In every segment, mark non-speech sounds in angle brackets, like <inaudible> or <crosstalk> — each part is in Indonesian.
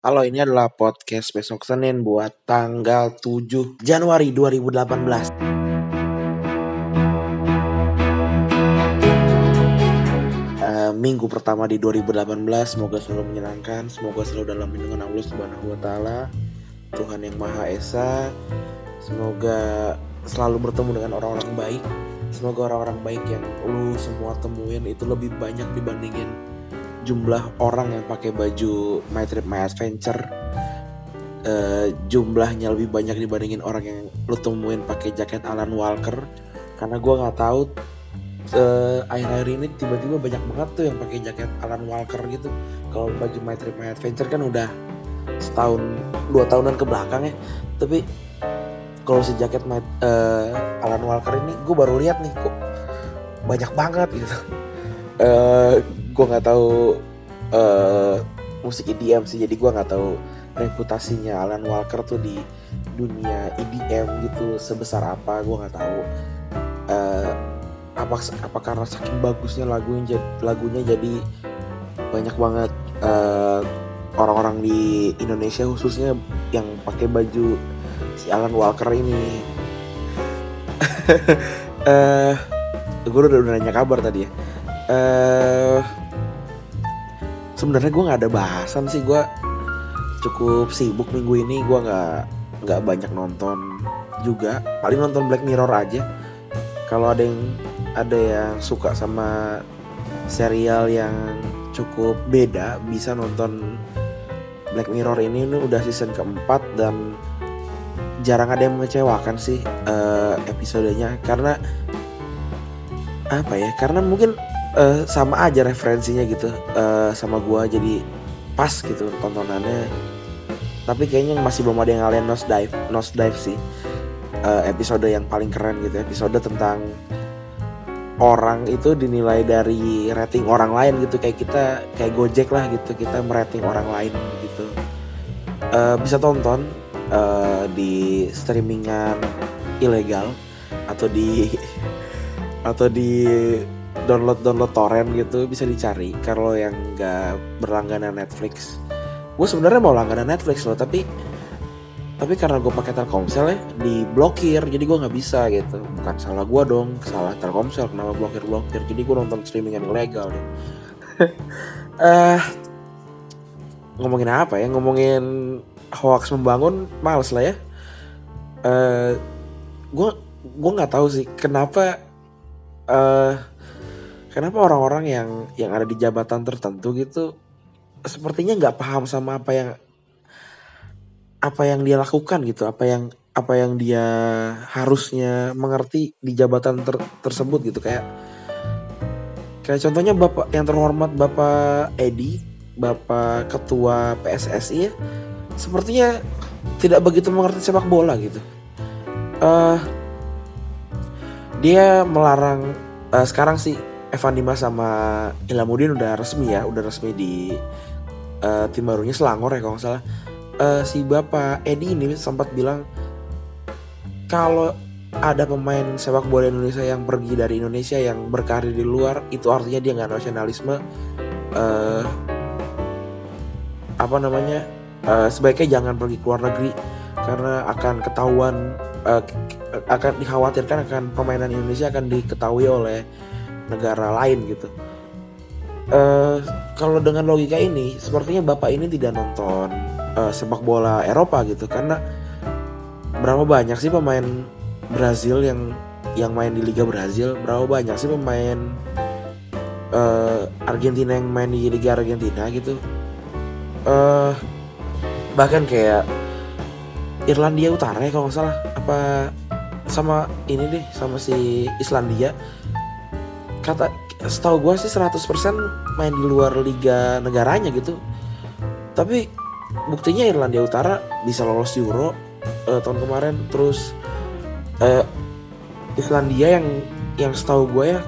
Halo, ini adalah podcast besok Senin buat tanggal 7 Januari 2018. Uh, minggu pertama di 2018 semoga selalu menyenangkan, semoga selalu dalam lindungan Allah Subhanahu wa taala, Tuhan yang Maha Esa. Semoga selalu bertemu dengan orang-orang baik. Semoga orang-orang baik yang lu semua temuin itu lebih banyak dibandingin jumlah orang yang pakai baju My Trip My Adventure uh, jumlahnya lebih banyak dibandingin orang yang lu temuin pakai jaket Alan Walker. Karena gue nggak tahu uh, akhir-akhir ini tiba-tiba banyak banget tuh yang pakai jaket Alan Walker gitu. Kalau baju My Trip My Adventure kan udah setahun dua tahunan ke belakang ya. Tapi kalau si jaket My, uh, Alan Walker ini gue baru lihat nih kok banyak banget gitu. Uh, gue nggak tahu uh, musik EDM sih jadi gue nggak tahu reputasinya Alan Walker tuh di dunia EDM gitu sebesar apa gue nggak tahu. Uh, apa apa karena saking bagusnya lagunya lagunya jadi banyak banget orang orang-orang di Indonesia khususnya yang pakai baju si Alan Walker ini. <laughs> Uh, gue udah, udah nanya kabar tadi ya. Uh, sebenarnya gue nggak ada bahasan sih gue cukup sibuk minggu ini gue nggak nggak banyak nonton juga. Paling nonton Black Mirror aja. Kalau ada yang ada yang suka sama serial yang cukup beda bisa nonton Black Mirror ini. Ini udah season keempat dan jarang ada yang mengecewakan sih uh, episodenya. Karena apa ya karena mungkin uh, sama aja referensinya gitu. Uh, sama gua jadi pas gitu tontonannya. Tapi kayaknya masih belum ada yang kalian nose dive nose dive sih. Uh, episode yang paling keren gitu episode tentang orang itu dinilai dari rating orang lain gitu. Kayak kita kayak Gojek lah gitu kita merating orang lain gitu. Uh, bisa tonton uh, di streamingan ilegal atau di <laughs> atau di download download torrent gitu bisa dicari. Kalau yang nggak berlangganan Netflix. Gue sebenarnya mau langganan Netflix loh tapi tapi karena gue pakai Telkomsel ya diblokir. Jadi gue nggak bisa gitu. Bukan salah gue dong salah Telkomsel. Kenapa blokir blokir jadi gue nonton streaming yang ilegal deh <laughs> uh, ngomongin apa ya? Ngomongin hoax membangun males lah ya. Gue uh, gue nggak tahu sih kenapa uh, kenapa orang-orang yang yang ada di jabatan tertentu gitu sepertinya nggak paham sama apa yang apa yang dia lakukan gitu apa yang apa yang dia harusnya mengerti di jabatan ter, tersebut gitu. Kayak kayak contohnya bapak yang terhormat bapak Edi bapak ketua PSSI ya sepertinya tidak begitu mengerti sepak bola gitu. Uh, dia melarang uh, sekarang sih Evan Dimas sama Ilhamudin udah resmi ya, udah resmi di uh, tim barunya Selangor ya kalau nggak salah. Uh, si bapak Edi ini sempat bilang kalau ada pemain sepak bola Indonesia yang pergi dari Indonesia yang berkarir di luar itu artinya dia nggak nasionalisme uh, apa namanya uh, sebaiknya jangan pergi ke luar negeri karena akan ketahuan uh, akan dikhawatirkan akan permainan Indonesia akan diketahui oleh negara lain gitu. Uh, kalau dengan logika ini, sepertinya bapak ini tidak nonton uh, sepak bola Eropa gitu, karena berapa banyak sih pemain Brazil yang yang main di Liga Brazil, berapa banyak sih pemain uh, Argentina yang main di Liga Argentina gitu. Uh, bahkan kayak Irlandia Utara ya kalau nggak salah apa sama ini deh sama si Islandia kata setahu gue sih 100% main di luar liga negaranya gitu. Tapi buktinya Irlandia Utara bisa lolos Euro uh, tahun kemarin. Terus uh, Islandia yang yang setahu gue ya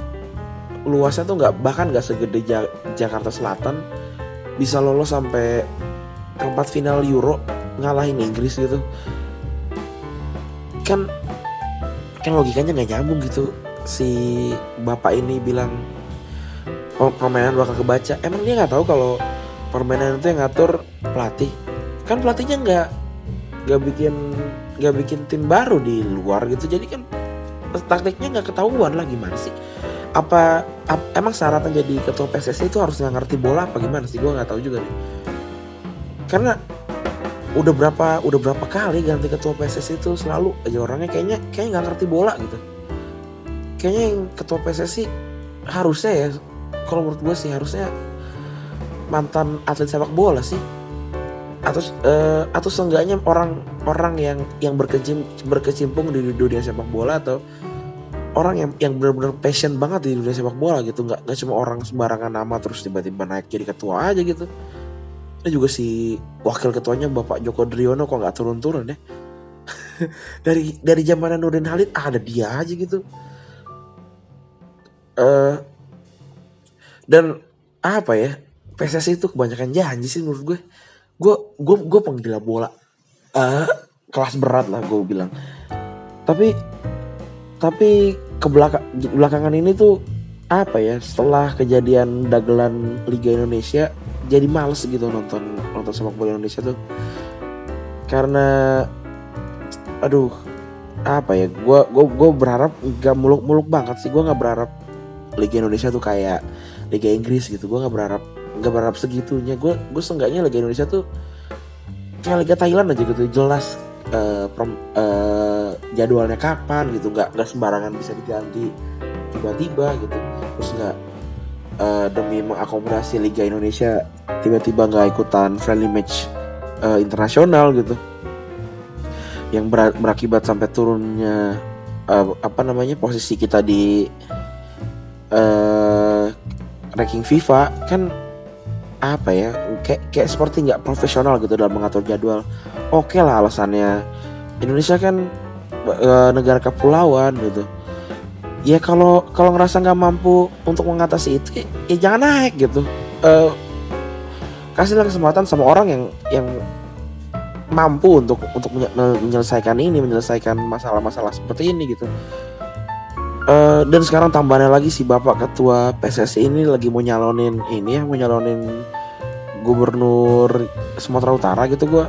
luasnya tuh nggak bahkan nggak segede ja Jakarta Selatan bisa lolos sampai tempat final Euro ngalahin Inggris gitu. Kan kan logikanya nggak nyambung gitu si bapak ini bilang oh, permainan bakal kebaca. Emang dia nggak tahu kalau permainan itu yang ngatur pelatih? Kan pelatihnya nggak nggak bikin nggak bikin tim baru di luar gitu. Jadi kan taktiknya nggak ketahuan lah gimana sih? Apa ap, emang syaratnya jadi ketua PSSI itu harus nggak ngerti bola apa gimana sih? Gue nggak tahu juga nih karena udah berapa udah berapa kali ganti ketua PSSI itu selalu aja orangnya kayaknya kayaknya nggak ngerti bola gitu kayaknya yang ketua PSSI harusnya ya kalau menurut gue sih harusnya mantan atlet sepak bola sih. Atau uh, atau seenggaknya orang-orang yang yang berkecim, berkecimpung di dunia sepak bola atau orang yang yang benar-benar passion banget di dunia sepak bola gitu. Nggak nggak cuma orang sembarangan nama terus tiba-tiba naik jadi ketua aja gitu. Ini juga si wakil ketuanya bapak Joko Driono kok nggak turun-turun ya. <laughs> Dari dari zaman Nurdin Halid ada dia aja gitu uh, dan apa ya PSSI itu kebanyakan janji sih menurut gue. Gue gue gue penggila bola. Uh, kelas berat lah gue bilang. Tapi tapi ke belakang belakangan ini tuh apa ya setelah kejadian dagelan Liga Indonesia jadi males gitu nonton nonton sepak bola Indonesia tuh. Karena aduh apa ya gue gue gue berharap gak muluk-muluk banget sih. Gue nggak berharap Liga Indonesia tuh kayak Liga Inggris gitu. Gue nggak berharap nggak berharap segitunya. Gue gue seenggaknya Liga Indonesia tuh kayak Liga Thailand aja gitu. Jelas uh, prom, uh, jadwalnya kapan gitu. Nggak nggak sembarangan bisa diganti tiba-tiba gitu. Terus nggak uh, demi mengakomodasi Liga Indonesia tiba-tiba nggak ikutan friendly match uh, internasional gitu. Yang ber berakibat sampai turunnya uh, apa namanya posisi kita di uh, ranking FIFA kan apa ya kayak kayak seperti nggak profesional gitu dalam mengatur jadwal. Oke okay lah alasannya. Indonesia kan e, negara kepulauan gitu. Ya kalau kalau ngerasa nggak mampu untuk mengatasi itu ya, ya jangan naik gitu. E, kasihlah kesempatan sama orang yang yang mampu untuk untuk menyelesaikan ini menyelesaikan masalah-masalah seperti ini gitu Uh, dan sekarang tambahnya lagi si bapak ketua PSSI ini lagi mau nyalonin ini ya mau nyalonin gubernur Sumatera Utara gitu gue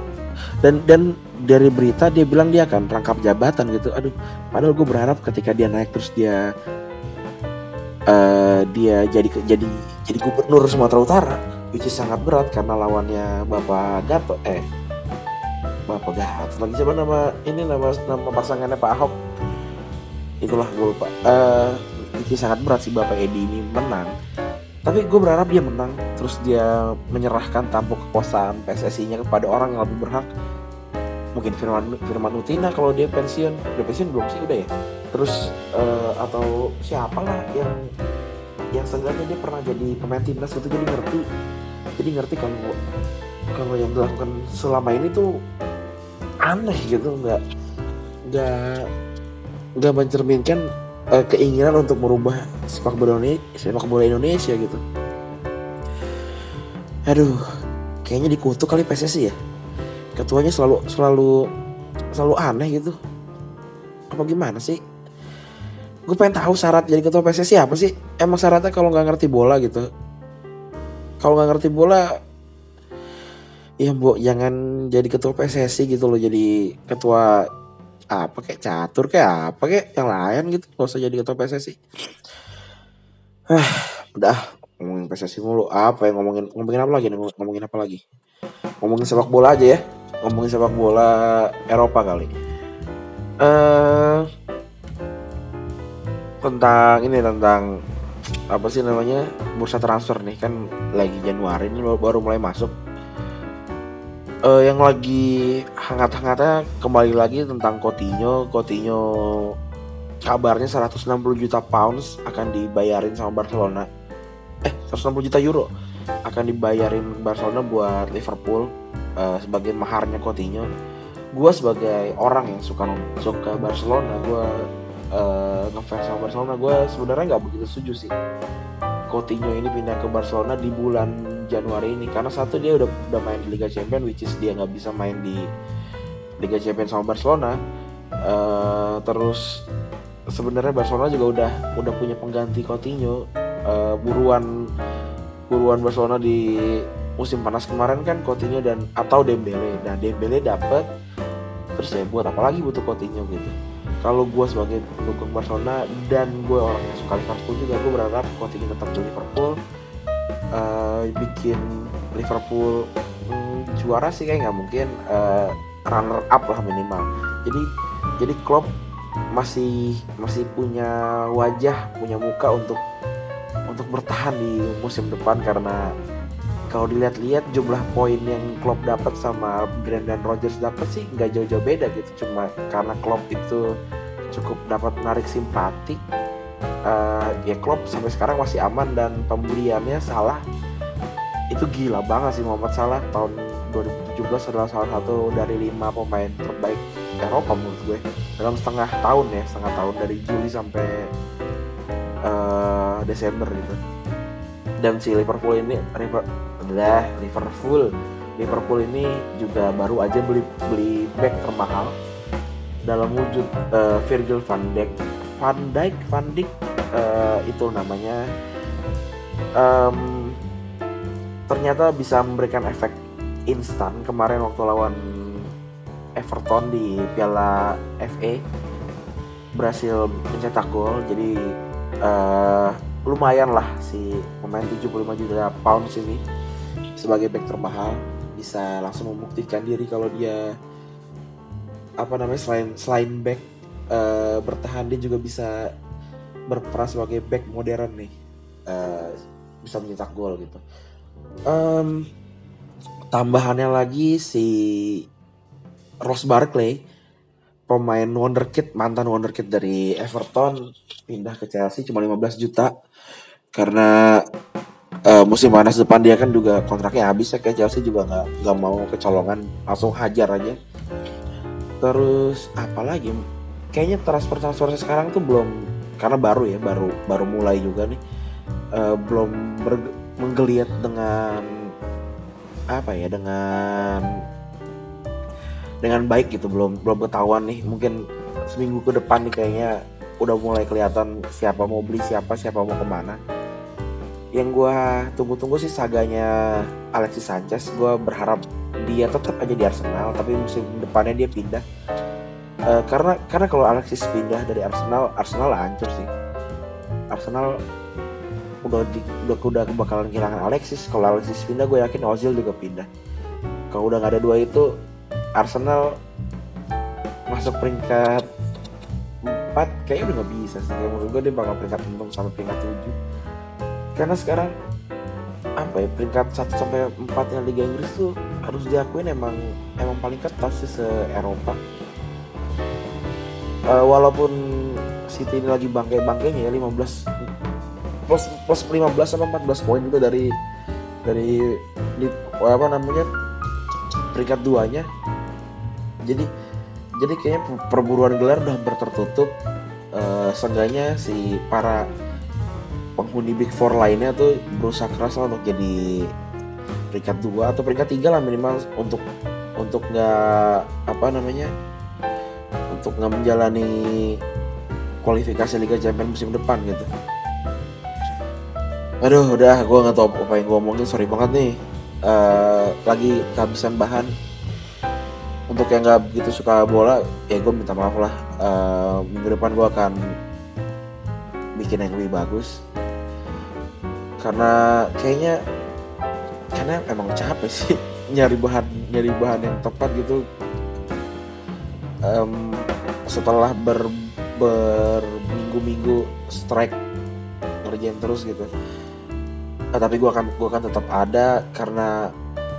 dan dan dari berita dia bilang dia akan rangkap jabatan gitu. Aduh padahal gue berharap ketika dia naik terus dia uh, dia jadi jadi jadi gubernur Sumatera Utara itu sangat berat karena lawannya bapak Gatot eh bapak Gatot lagi siapa nama ini nama nama pasangannya Pak Ahok itulah gue lupa. Uh, ini sangat berat sih bapak Edi ini menang. Tapi gue berharap dia menang. Terus dia menyerahkan tampuk kekuasaan PSSI-nya kepada orang yang lebih berhak. Mungkin Firman Firman Utina kalau dia pensiun. Udah pensiun belum sih? Udah ya? Terus uh, atau siapa lah yang yang seenggaknya dia pernah jadi pemain timnas itu jadi ngerti. Jadi ngerti kalau kalau yang dilakukan selama ini tuh aneh gitu nggak nggak nggak mencerminkan uh, keinginan untuk merubah sepak bola ini sepak bola Indonesia gitu. Aduh, kayaknya dikutuk kali PSSI ya. Ketuanya selalu selalu selalu aneh gitu. Apa gimana sih? Gue pengen tahu syarat jadi ketua PSSI apa sih? Emang syaratnya kalau nggak ngerti bola gitu. Kalau nggak ngerti bola, ya bu jangan jadi ketua PSSI gitu loh. Jadi ketua apa kayak catur kayak apa kayak yang lain gitu. Gak usah jadi ketua PSSI <sighs> ah udah ngomongin PSSI mulu. Apa yang ngomongin ngomongin apa lagi ngomongin apa lagi? Ngomongin sepak bola aja ya. Ngomongin sepak bola Eropa kali. Eh uh, tentang ini tentang apa sih namanya bursa transfer nih. Kan lagi Januari ini baru mulai masuk uh, yang lagi hangat-hangatnya kembali lagi tentang Coutinho. Coutinho kabarnya 160 juta pounds akan dibayarin sama Barcelona. Eh, 160 juta euro akan dibayarin Barcelona buat Liverpool uh, sebagai maharnya Coutinho. Gue sebagai orang yang suka suka Barcelona, gue uh, ngefans sama Barcelona, gue sebenarnya nggak begitu setuju sih Coutinho ini pindah ke Barcelona di bulan Januari ini. Karena satu dia udah udah main di Liga Champions which is dia nggak bisa main di Liga Champions sama Barcelona. Uh, terus sebenarnya Barcelona juga udah udah punya pengganti Coutinho. Uh, buruan buruan Barcelona di musim panas kemarin kan Coutinho dan atau Dembele. Nah Dembele dapet terus ya buat apa lagi butuh Coutinho gitu. Kalau gue sebagai pendukung Barcelona dan gue orang yang suka Liverpool juga gue berharap Coutinho tetap di Liverpool uh, bikin Liverpool hmm, juara sih kayak nggak mungkin uh, runner up lah minimal. Jadi jadi Klopp masih masih punya wajah punya muka untuk untuk bertahan di musim depan karena kalau dilihat-lihat jumlah poin yang Klopp dapat sama Brendan Rodgers dapat sih nggak jauh-jauh beda gitu. Cuma karena Klopp itu cukup dapat menarik simpati uh, ya Klopp sampai sekarang masih aman dan pembeliannya salah itu gila banget sih Muhammad Salah. Tahun 2017 adalah salah satu dari lima pemain terbaik Eropa menurut gue. Dalam setengah tahun ya setengah tahun dari Juli sampai uh, Desember gitu. Dan si Liverpool ini lah Liverpool. Liverpool ini juga baru aja beli beli back termahal. Dalam wujud uh, Virgil van Dijk Van Dijk Van Dijk uh, itu namanya um, ternyata bisa memberikan efek instan. Kemarin waktu lawan Everton di Piala FA berhasil mencetak gol. Jadi uh, lumayan lah si pemain 75 juta pound ini sebagai back termahal. Bisa langsung membuktikan diri kalau dia apa namanya selain selain back uh, bertahan dia juga bisa berperan sebagai back modern nih. Uh, bisa mencetak gol gitu. Um, tambahannya lagi si Ross Barkley pemain wonderkid mantan wonderkid dari Everton pindah ke Chelsea cuma 15 juta. Karena uh, musim panas depan dia kan juga kontraknya habis ya kayak Chelsea juga nggak nggak mau kecolongan langsung hajar aja. Terus apalagi kayaknya transfer transfer sekarang tuh belum karena baru ya baru baru mulai juga nih. Uh, belum menggeliat dengan apa ya dengan dengan baik gitu. Belum belum ketahuan nih. Mungkin seminggu ke depan nih kayaknya udah mulai kelihatan siapa mau beli siapa siapa mau ke mana. Yang gue tunggu-tunggu sih saganya Alexis Sanchez. Gue berharap dia tetap aja di Arsenal tapi musim depannya dia pindah uh, karena karena kalau Alexis pindah dari Arsenal Arsenal hancur sih. Arsenal udah di, udah udah bakalan kehilangan Alexis. Kalau Alexis pindah gue yakin Ozil juga pindah. Kalau udah nggak ada dua itu Arsenal masuk peringkat 4 kayaknya udah nggak bisa sih. Kayak menurut gue dia bakal peringkat untung sampai peringkat 7 karena sekarang apa ya peringkat 1 sampai 4 yang Liga Inggris tuh harus diakuin emang emang paling ketat sih se Eropa. Uh, walaupun City ini lagi bangke-bangkenya ya 15 plus plus 15 sama 14 poin itu dari dari di, apa namanya peringkat duanya. Jadi jadi kayaknya perburuan gelar udah bertertutup. Uh, seenggaknya si para penghuni Big Four lainnya tuh berusaha keras untuk jadi peringkat dua atau peringkat tiga lah minimal untuk untuk nggak apa namanya untuk nggak menjalani kualifikasi Liga Champions musim depan gitu. Aduh, udah gue nggak tahu apa yang gue omongin, sorry banget nih. Uh, lagi kehabisan bahan. Untuk yang nggak begitu suka bola, ya gue minta maaf lah. Uh, minggu depan gue akan bikin yang lebih bagus karena kayaknya karena emang capek sih <laughs> nyari bahan nyari bahan yang tepat gitu um, setelah ber berminggu-minggu strike ngerjain terus gitu. Nah, tapi gue akan gua akan tetap ada karena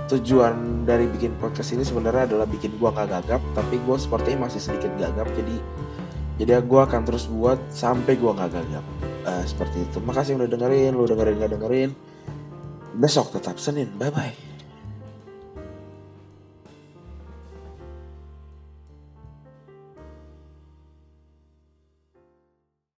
tujuan dari bikin podcast ini sebenarnya adalah bikin gue gak gagap tapi gue sepertinya masih sedikit gagap jadi jadi gue akan terus buat sampai gue gak gagap. Uh, seperti itu. Makasih udah dengerin lu dengerin gak dengerin. Besok tetap Senin. Bye bye